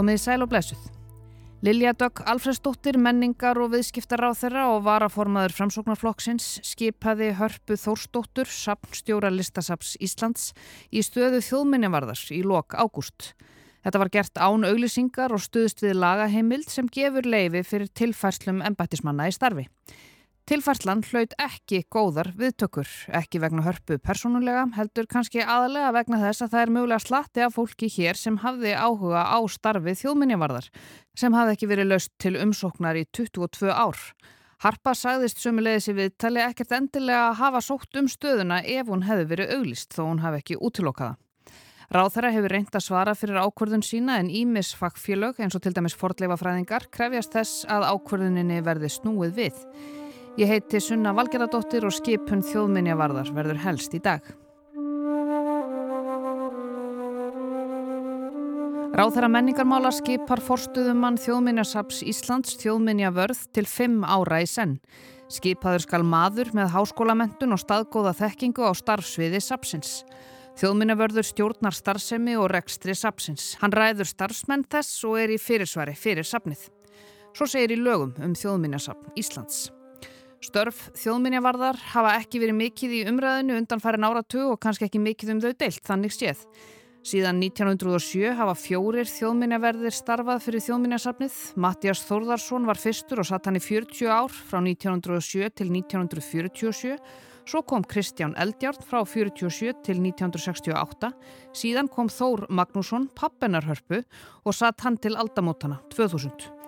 Komið í sæl og blessuð. Lilja Dögg Alfredsdóttir, menningar og viðskiptar á þeirra og varaformaður framsóknarflokksins skipaði hörpu Þórsdóttur, sapnstjóra listasaps Íslands, í stöðu þjóðminnivarðar í lok ágúst. Þetta var gert án auglisingar og stuðst við lagaheimild sem gefur leifi fyrir tilfærslum embættismanna í starfi. Tilfærslan hlaut ekki góðar viðtökur, ekki vegna hörpu persónulega, heldur kannski aðalega vegna þess að það er mögulega slatti af fólki hér sem hafði áhuga á starfi þjóðminjavarðar, sem hafði ekki verið löst til umsóknar í 22 ár. Harpa sagðist sömulegis í viðtali ekkert endilega að hafa sótt um stöðuna ef hún hefði verið auglist þó hún hafi ekki útilokkaða. Ráþara hefur reynd að svara fyrir ákvörðun sína en ímis fagfélög eins og til dæmis fordleifafræðingar krefjast þess að ákvörðuninni verði snúið við. Ég heiti Sunna Valgeradóttir og skipun þjóðminjavarðar verður helst í dag. Ráþæra menningarmála skipar forstuðumann þjóðminjasaps Íslands þjóðminjavörð til fimm ára í senn. Skipaður skal maður með háskólamentun og staðgóða þekkingu á starfsviði sapsins. Þjóðminjavörður stjórnar starfsemi og rekstri sapsins. Hann ræður starfsmenn þess og er í fyrirsvari fyrir sapnið. Svo segir í lögum um þjóðminjasapn Íslands. Störf þjóðminjavarðar hafa ekki verið mikið í umræðinu undan farin áratu og kannski ekki mikið um þau deilt, þannig séð. Síðan 1907 hafa fjórir þjóðminjaverðir starfað fyrir þjóðminjasafnið. Mattias Þórðarsson var fyrstur og satt hann í 40 ár frá 1907 til 1947. Svo kom Kristján Eldjárn frá 47 til 1968. Síðan kom Þór Magnússon, pappennarhörpu og satt hann til aldamótana 2000.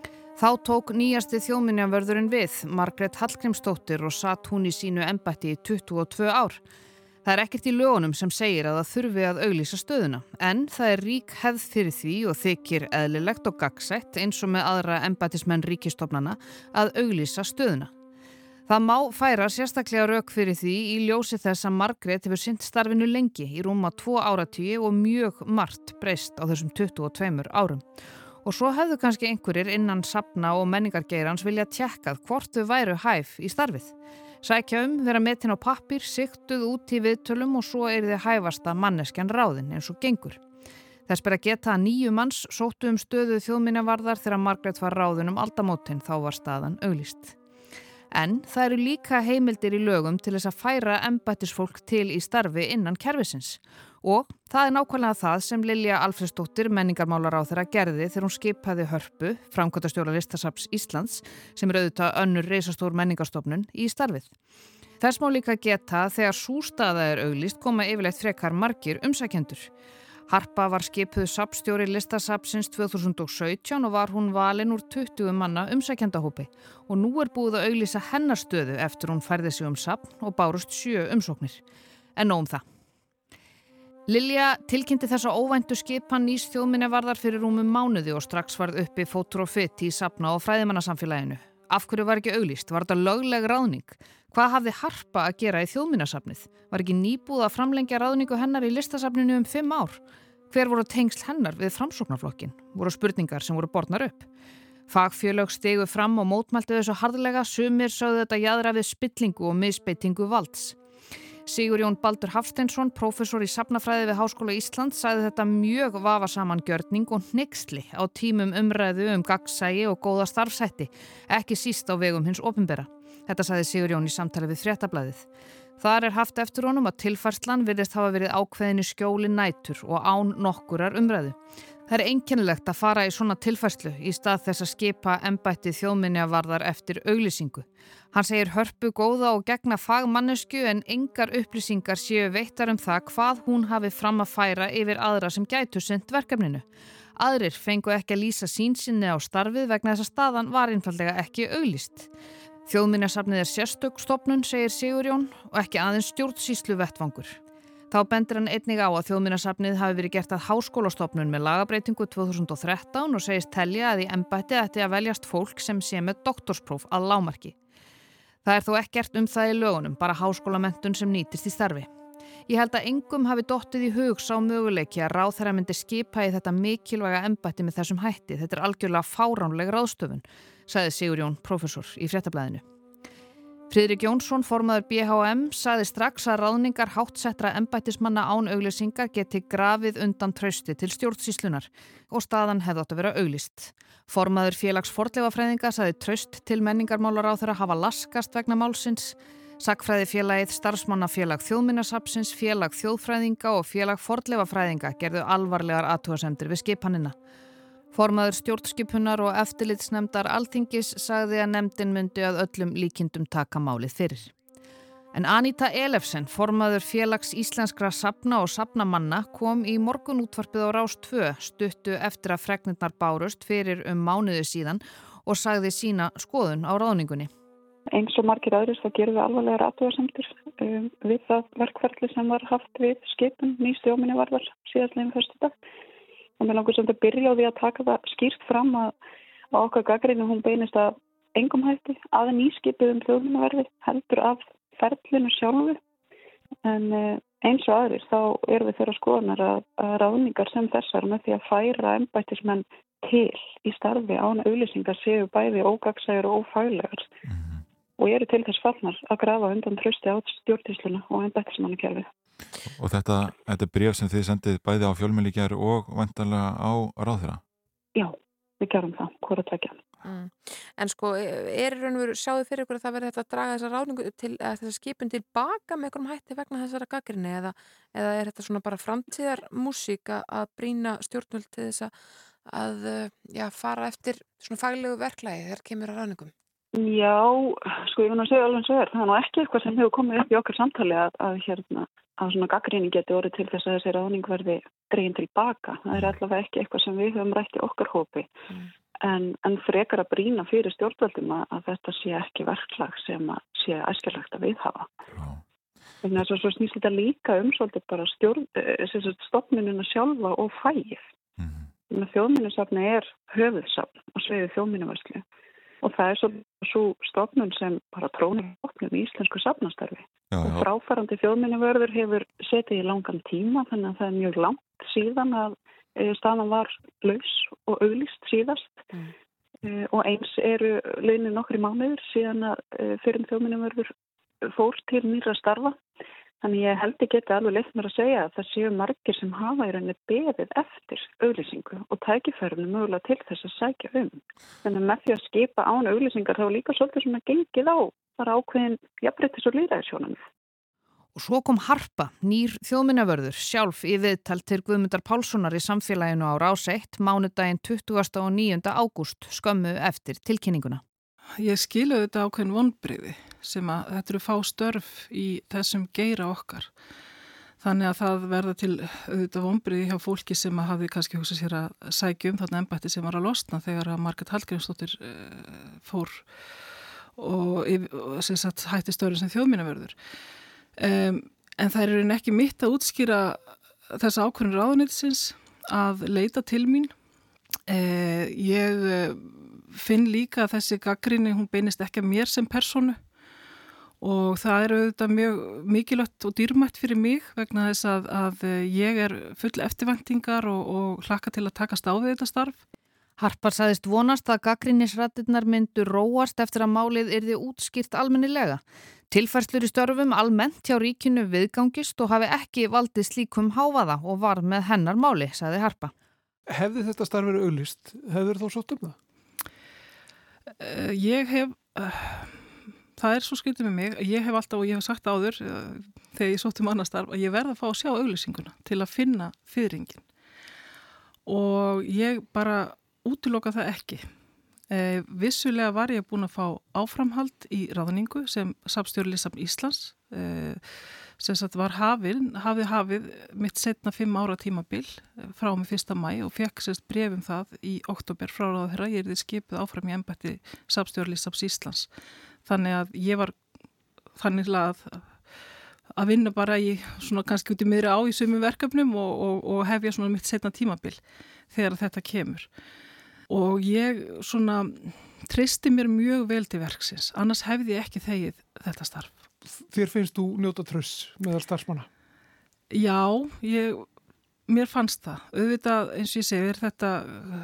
Þá tók nýjasti þjóminjavörðurinn við, Margret Hallgrímsdóttir og satt hún í sínu embætti í 22 ár. Það er ekkert í lögunum sem segir að það þurfi að auglýsa stöðuna, en það er rík hefð fyrir því og þykir eðlilegt og gagsætt eins og með aðra embættismenn ríkistofnana að auglýsa stöðuna. Það má færa sérstaklega rauk fyrir því í ljósi þess að Margret hefur synt starfinu lengi í rúma tvo áratíu og mjög margt breyst á þessum 22 árum. Og svo hefðu kannski einhverjir innan sapna og menningargeirans vilja tjekkað hvort þau væru hæf í starfið. Sækja um, vera metin á pappir, siktuð út í viðtölum og svo er þið hæfasta manneskjan ráðin eins og gengur. Þess ber að geta að nýju manns sóttu um stöðu þjóðminnavarðar þegar Margret var ráðin um aldamótin þá var staðan auglist. En það eru líka heimildir í lögum til þess að færa embættisfólk til í starfi innan kervisins Og það er nákvæmlega það sem Lilja Alfredsdóttir, menningarmálar á þeirra gerði þegar hún skipaði hörpu, framkvæmtastjóla listasaps Íslands, sem er auðvitað önnur reysastór menningarstofnun, í starfið. Þess má líka geta þegar sústaða er auglist koma yfirleitt frekar margir umsækjendur. Harpa var skipuð sapstjóri listasapsins 2017 og var hún valin úr 20 manna umsækjendahópi og nú er búið að auglisa hennarstöðu eftir hún færði sig um sapn og bárust sjö umsóknir. En nóg um það. Lilja tilkynnti þessa óvæntu skipan nýst þjóðminnevarðar fyrir rúmum mánuði og strax varð uppi fótur og fytt í sapna og fræðimannarsamfélaginu. Af hverju var ekki auglýst? Var þetta lögleg ráðning? Hvað hafði Harpa að gera í þjóðminnasafnið? Var ekki nýbúð að framlengja ráðningu hennar í listasafninu um fimm ár? Hver voru tengsl hennar við framsóknarflokkin? Voru spurningar sem voru borðnar upp? Fagfjölög stegu fram og mótmælti þessu harðlega, sumir sögðu þetta jæðra við spillingu og misbeitingu valds. Sigur Jón Baldur Hafsteinsson, professor í safnafræði við Háskóla Ísland, sæði þetta mjög vafasaman gjörning og nixli á tímum umræðu um gagsægi og góða starfsætti, ekki síst á vegum hins ofinbera. Þetta sæði Sigur Jón í samtali við fréttablaðið. Þar er haft eftir honum að tilfærslan virðist hafa verið ákveðinu skjóli nætur og án nokkurar umræðu. Það er einkennilegt að fara í svona tilfærslu í stað þess að skipa ennbætti þjóðminniavarðar eftir auglýsingu. Hann segir hörpu góða og gegna fagmannesku en engar upplýsingar séu veittar um það hvað hún hafi fram að færa yfir aðra sem gætu synd verkefninu. Aðrir fengu ekki að lýsa sínsinni á starfið vegna þess að staðan var einfallega ekki auglýst. Þjóðminniasafnið er sérstökstofnun, segir Sigurjón, og ekki aðeins stjórnsýslu vettvangur. Þá bendur hann einnig á að þjóðminnarsafnið hafi verið gert að háskólastofnun með lagabreitingu 2013 og segist telja að í ennbætti ætti að veljast fólk sem sé með doktorspróf að lámarki. Það er þó ekkert um það í lögunum, bara háskólamentun sem nýtist í starfi. Ég held að engum hafi dottið í hugs á möguleiki að ráð þeirra myndi skipa í þetta mikilvæga ennbætti með þessum hætti. Þetta er algjörlega fáránleg ráðstöfun, sagði Sigur Jón, professor í fréttablaðinu. Fridrik Jónsson, formaður BHM, saði strax að ráðningar hátsettra embættismanna án auglýsingar geti grafið undan trausti til stjórnsíslunar og staðan hefði átt að vera auglýst. Formaður félags forleifafræðinga saði traust til menningarmálar á þeirra hafa laskast vegna málsins. Sakfræði félagið, starfsmannafélag þjóðminnasapsins, félag þjóðfræðinga og félag forleifafræðinga gerðu alvarlegar aðtúasemdir við skipanina. Formaður stjórnskipunar og eftirlitsnemdar Alþingis sagði að nefndin myndi að öllum líkindum taka málið fyrir. En Anita Elefsen, formaður félags íslenskra sapna og sapnamanna, kom í morgunútvarpið á Rás 2 stuttu eftir að fregnirnar bárust fyrir um mánuðu síðan og sagði sína skoðun á ráðningunni. Eins og margir aðris þá gerum við alvarlega ratuarsamtur um, við það verkferðli sem var haft við skipun nýstjóminni varðar síðastleginn fyrstu dag og mér langar sem þetta byrja á því að taka það skýrt fram að, að okkar gaggrínu hún beinist að engum hætti að nýskipið um þjóðlunaverði heldur af ferlinu sjálfu en eh, eins og aðrir þá erum við þeirra skoðanar að, að ráðningar sem þessar með því að færa ennbættismenn til í starfi án auðlýsingar séu bæði ógagsægur og ófælegar -hmm. og eru til þess fallnar að grafa undan trösti á stjórntísluna og ennbættismannakerfið. Og þetta, þetta bref sem þið sendið bæði á fjölmjölingar og vantarlega á ráðherra? Já, við gerum það, hvora tvekja. Mm. En sko, er raun og veru, sjáðu fyrir ykkur að það verði þetta að draga þessa ráningu til, eða þessa skipin tilbaka með einhverjum hætti vegna þessara gaggrinni eða, eða er þetta svona bara framtíðar músík að brína stjórnvöld til þess að já, fara eftir svona faglegu verklægi þegar kemur að ráningum? Já, sko ég vona að segja alveg eins og verð, það er nú ekki eitthvað sem hefur komið upp í okkar samtali að, að hérna að svona gaggrinni geti orðið til þess að þessi ráðning verði dreginn tilbaka. Það er allavega ekki eitthvað sem við höfum rætti okkar hópi mm. en, en frekar að brína fyrir stjórnvöldum að, að þetta sé ekki verklag sem að sé æskilagt að viðhafa. Mm. Þannig að svo snýst þetta líka um svolítið bara eh, stofnununa sjálfa og fæið. Mm. Þjóðminnisafni er höfuðsafn og sveiði þjóðminnivarslu og það er svo, svo stofnun sem bara trónir stofnum í íslensku safnastarfi já, já. og fráfærandi þjóðminnivörður hefur setið í langan tíma þannig að það er mjög langt síðan að e, staðan var laus og auglist síðast mm. e, og eins eru launin nokkri mánuður síðan að e, fyrir þjóðminnivörður fór til nýra starfa Þannig ég held ekki þetta alveg leitt mér að segja að það séu margir sem hafa í rauninni beðið eftir auglýsingu og tækifærinu mögulega til þess að sækja um. Þannig með því að skipa án auglýsingar þá er líka svolítið svona gengið á bara ákveðin jafnbryttis og líðæðisjónum. Og svo kom Harpa, nýr þjóðminnavörður, sjálf í viðtal til Guðmundar Pálssonar í samfélaginu á Ráseitt, mánudaginn 20. og 9. ágúst, skömmu eftir tilkynninguna. Ég skilu þetta ákveðin vonbriði sem að þetta eru fá störf í þessum geira okkar. Þannig að það verða til auðvitað vonbriði hjá fólki sem að hafi kannski hugsað sér að sækja um þarna ennbætti sem var að losna þegar að Marget Hallgrímsdóttir uh, fór og, og sagt, hætti störfum sem þjóðmínavörður. Um, en það er ekki mitt að útskýra þessa ákvörðin ráðunitsins að leita til mín. Uh, ég uh, finn líka að þessi gaggrinni, hún beinist ekki að mér sem personu og það er auðvitað mjög mikilvægt og dýrmætt fyrir mig vegna þess að, að ég er full eftirvæntingar og, og hlakka til að takast á við þetta starf. Harpar saðist vonast að gaggrinnisrættirnar myndu róast eftir að málið yrði útskýrt almennilega. Tilfærslur í störfum almennt hjá ríkinu viðgangist og hafi ekki valdið slíkum háfaða og var með hennar máli, saði Harpa. Hefði þetta starf verið auglist, hefur þú svo stöfnað? Uh, ég hef... Það er svo skritið með mig, ég hef alltaf og ég hef sagt áður uh, þegar ég sótt um annar starf að ég verða að fá að sjá auglýsinguna til að finna fyrringin og ég bara útiloka það ekki. Eh, vissulega var ég búin að fá áframhald í ráðningu sem Sapstjórnlisam Íslands eh, sem sagt var hafið, hafið hafið mitt setna fimm ára tímabil eh, frá mig fyrsta mæ og fekk sérst brefum það í oktober frá ráður að ég er þið skipið áfram í ennbætti Sapstjórnlisams Íslands þannig að ég var þannig að að vinna bara í svona kannski út í miðri á í sumum verkefnum og, og, og hefja svona mitt setna tímabil þegar þetta kemur. Og ég svona tristi mér mjög vel til verksins annars hefði ég ekki þegið þetta starf. Þér finnst þú njóta tröss meðal starfsmanna? Já, ég mér fannst það, auðvitað eins og ég segir þetta,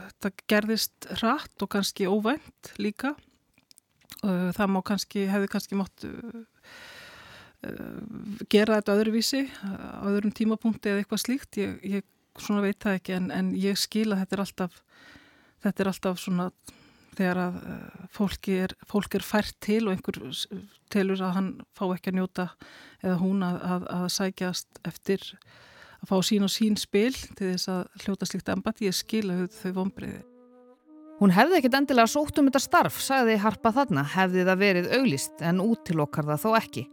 þetta gerðist hratt og kannski óvænt líka það má kannski, hefði kannski mátt gera þetta öðruvísi á öðrum tímapunkti eða eitthvað slíkt ég, ég svona veit það ekki en, en ég skil að þetta er alltaf þetta er alltaf svona þegar að fólki er, fólk er fært til og einhver telur að hann fá ekki að njóta eða hún að, að, að sækjast eftir að fá sín og sín spil til þess að hljóta slikt embati, ég skil að þau vonbreiði. Hún hefði ekkit endilega sótt um þetta starf, sagði Harpa þarna, hefði það verið auglist en útilokkar það þó ekki.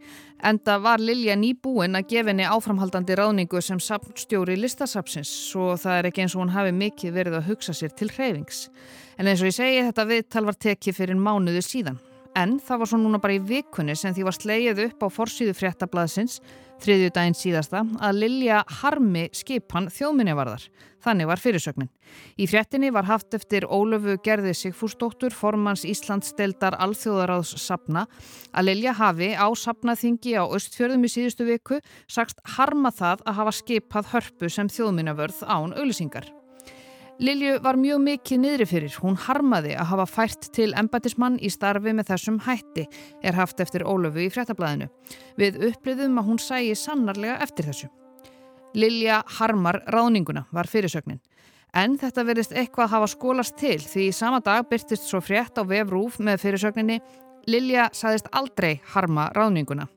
Enda var Lilja nýbúin að gefa henni áframhaldandi ráningu sem sapnstjóri listasapsins, svo það er ekki eins og hún hafi mikið verið að hugsa sér til hreyfings. En eins og ég segi þetta viðtal var tekið fyrir mánuðu síðan. En það var svo núna bara í vikunni sem því var sleið upp á forsýðu fréttablaðsins þriðju daginn síðasta að Lilja harmi skipan þjóðminnivarðar. Þannig var fyrirsögnin. Í fréttinni var haft eftir Ólöfu Gerði Sigfúrsdóttur, formans Íslands deldar alþjóðaráðs sapna, að Lilja hafi á sapnaþingi á östfjörðum í síðustu viku sagst harma það að hafa skipað hörpu sem þjóðminnavörð án auðlisingar. Lilju var mjög mikið niðri fyrir. Hún harmaði að hafa fært til embatismann í starfi með þessum hætti, er haft eftir Ólöfu í fréttablaðinu. Við uppliðum að hún sæi sannarlega eftir þessu. Lilja harmar ráðninguna var fyrirsögnin. En þetta verðist eitthvað hafa skólast til því sama dag byrtist svo frétt á vefrúf með fyrirsögninni Lilja saðist aldrei harma ráðninguna.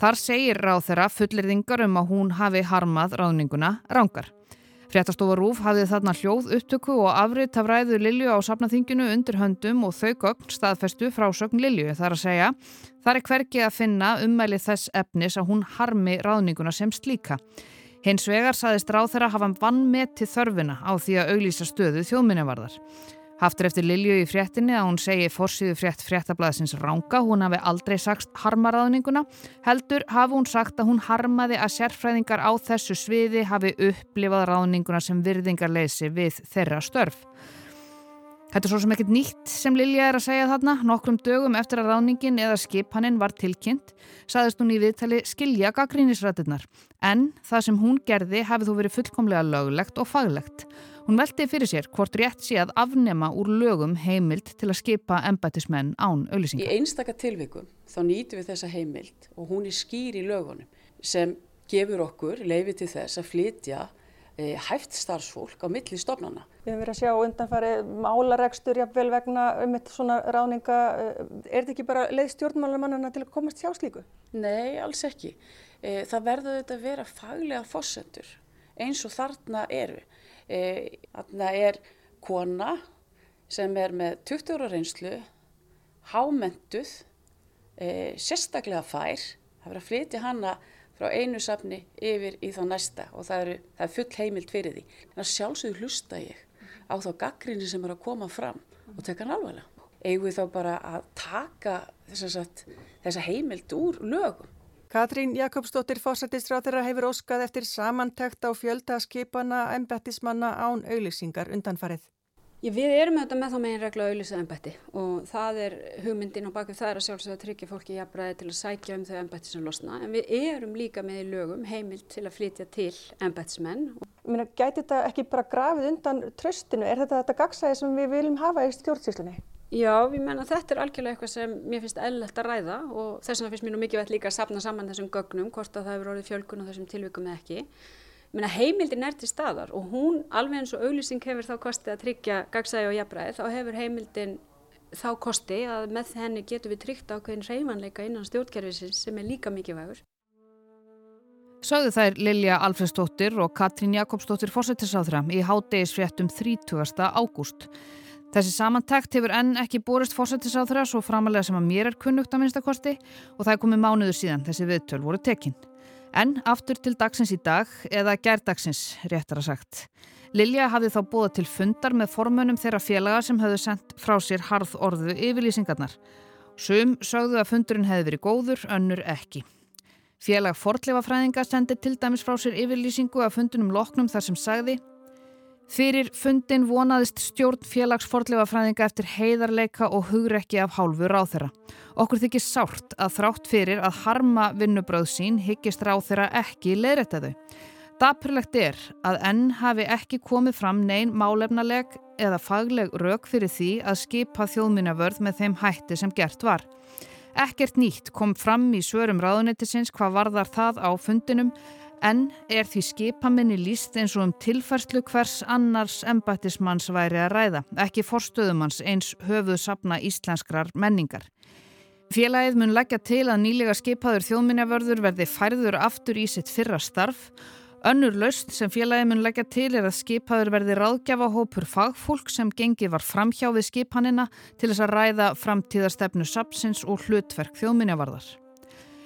Þar segir ráð þeirra fullirðingar um að hún hafi harmað ráðninguna rángar. Fréttastofa Rúf hafði þarna hljóð upptöku og afriðt af ræðu Lilju á sapnaþinginu undir höndum og þau gögn staðfestu frásögn Lilju. Það er að segja, það er hverkið að finna ummæli þess efnis að hún harmi ráðninguna sem slíka. Hins vegar saðist ráð þeirra hafa vann með til þörfina á því að auglýsa stöðu þjóðminnivarðar. Haftur eftir Lilju í fréttinni að hún segi fórsýðu frétt fréttablaðsins ránga, hún hafi aldrei sagt harmaraðninguna, heldur hafi hún sagt að hún harmaði að sérfræðingar á þessu sviði hafi upplifað ráðninguna sem virðingarleysi við þeirra störf. Þetta er svo sem ekkert nýtt sem Lilja er að segja þarna, nokkrum dögum eftir að ráðningin eða skipaninn var tilkynnt, saðist hún í viðtali skilja gaggrínisrættirnar, en það sem hún gerði hafi þú verið fullkomlega löglegt og faglegt. Hún veldi fyrir sér hvort rétt sé að afnema úr lögum heimild til að skipa embætismenn án auðlýsingar. Í einstaka tilvikum þá nýtum við þessa heimild og hún er skýr í lögunum sem gefur okkur leifi til þess að flytja e, hæft starfsfólk á milli stofnana. Við hefum verið að sjá undanfari málaregstur jafnvel vegna um eitt svona ráninga. E, er þetta ekki bara leið stjórnmálamannana til að komast hjá slíku? Nei, alls ekki. E, það verður þetta að vera faglega fósendur eins og þarna eru. Þannig að er kona sem er með 20 ára reynslu, hámentuð, e, sérstaklega fær, það verður að flytja hana frá einu safni yfir í þá næsta og það, eru, það er full heimild fyrir því. En að sjálfsögðu hlusta ég á þá gaggrinni sem er að koma fram og teka hann alvarlega. Eigum við þá bara að taka þessa heimild úr lögum. Katrín Jakobsdóttir fósættisráþurra hefur óskað eftir samantækt á fjöldaskipana embettismanna án auðlýsingar undanfarið. Ég, við erum auðvitað með þá megin regla auðlýsað embetti og það er hugmyndin og bakið það er að sjálfsögða að tryggja fólki jafnbræði til að sækja um þau embetti sem losna en við erum líka með í lögum heimilt til að flytja til embettismenn. Gæti þetta ekki bara grafið undan tröstinu? Er þetta þetta gagsæði sem við viljum hafa í stjórnsýslunni? Já, ég menna þetta er algjörlega eitthvað sem mér finnst eðlert að ræða og þess vegna finnst mér nú mikið veit líka að sapna saman þessum gögnum, hvort að það hefur orðið fjölkun á þessum tilvikum eða ekki. Ég menna heimildin er til staðar og hún alveg eins og auglýsing hefur þá kostið að tryggja gagsæði og jafnbræði, þá hefur heimildin þá kosti að með henni getur við tryggt ákveðin reymanleika innan stjórnkerfisins sem er líka mikið vægur. Sögðu þær Lilja Alfredsdóttir og Katrín Jakobsdóttir fósettisáþra í hádegisfréttum 30. ágúst. Þessi samantækt hefur enn ekki borist fórsættisáþra svo framalega sem að mér er kunnugt að minnstakosti og það er komið mánuður síðan þessi viðtöl voru tekinn. En aftur til dagsins í dag eða gærdagsins, réttar að sagt. Lilja hafði þá búið til fundar með formönum þeirra félaga sem hafðu sendt frá sér harð orðu yfirlýsingarnar. Sum sögðu að fundurinn hefði verið góður, önnur ekki. Félag fortlefafræðinga sendi til dæmis frá sér yfirlýsingu að fundunum loknum þar sem sagði Fyrir fundin vonaðist stjórn félagsforleifafræðinga eftir heiðarleika og hugrekki af hálfu ráþeira. Okkur þykir sárt að þrátt fyrir að harma vinnubröð sín hyggist ráþeira ekki leðrættaðu. Dapurlegt er að enn hafi ekki komið fram neyn málefnaleg eða fagleg rauk fyrir því að skipa þjóðminjavörð með þeim hætti sem gert var. Ekkert nýtt kom fram í svörum ráðuneytisins hvað varðar það á fundinum en er því skipaminni líst eins og um tilfærslu hvers annars embættismanns væri að ræða, ekki forstöðumanns eins höfuð sapna íslenskrar menningar. Félagið mun leggja til að nýlega skipaður þjóðminjavörður verði færður aftur í sitt fyrra starf Önnur laust sem félagi mun leggja til er að skipaður verði ráðgjafa hópur fagfólk sem gengi var framhjá við skipanina til þess að ræða framtíðarstefnu sapsins og hlutverk þjóðminjavarðar.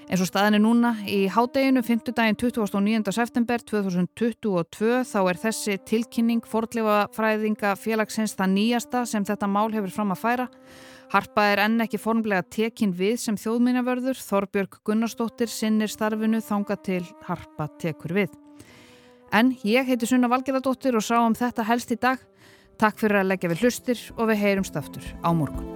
En svo staðinni núna í hádeginu 5. daginn 29. september 2022 þá er þessi tilkynning fordleifafræðinga félagsins það nýjasta sem þetta mál hefur fram að færa. Harpa er enn ekki formlega tekin við sem þjóðminjavörður, Þorbjörg Gunnarsdóttir sinnir starfinu þanga til Harpa tekur við. En ég heiti Sunna Valgerðardóttir og sá um þetta helst í dag. Takk fyrir að leggja við hlustir og við heyrumst aftur á morgun.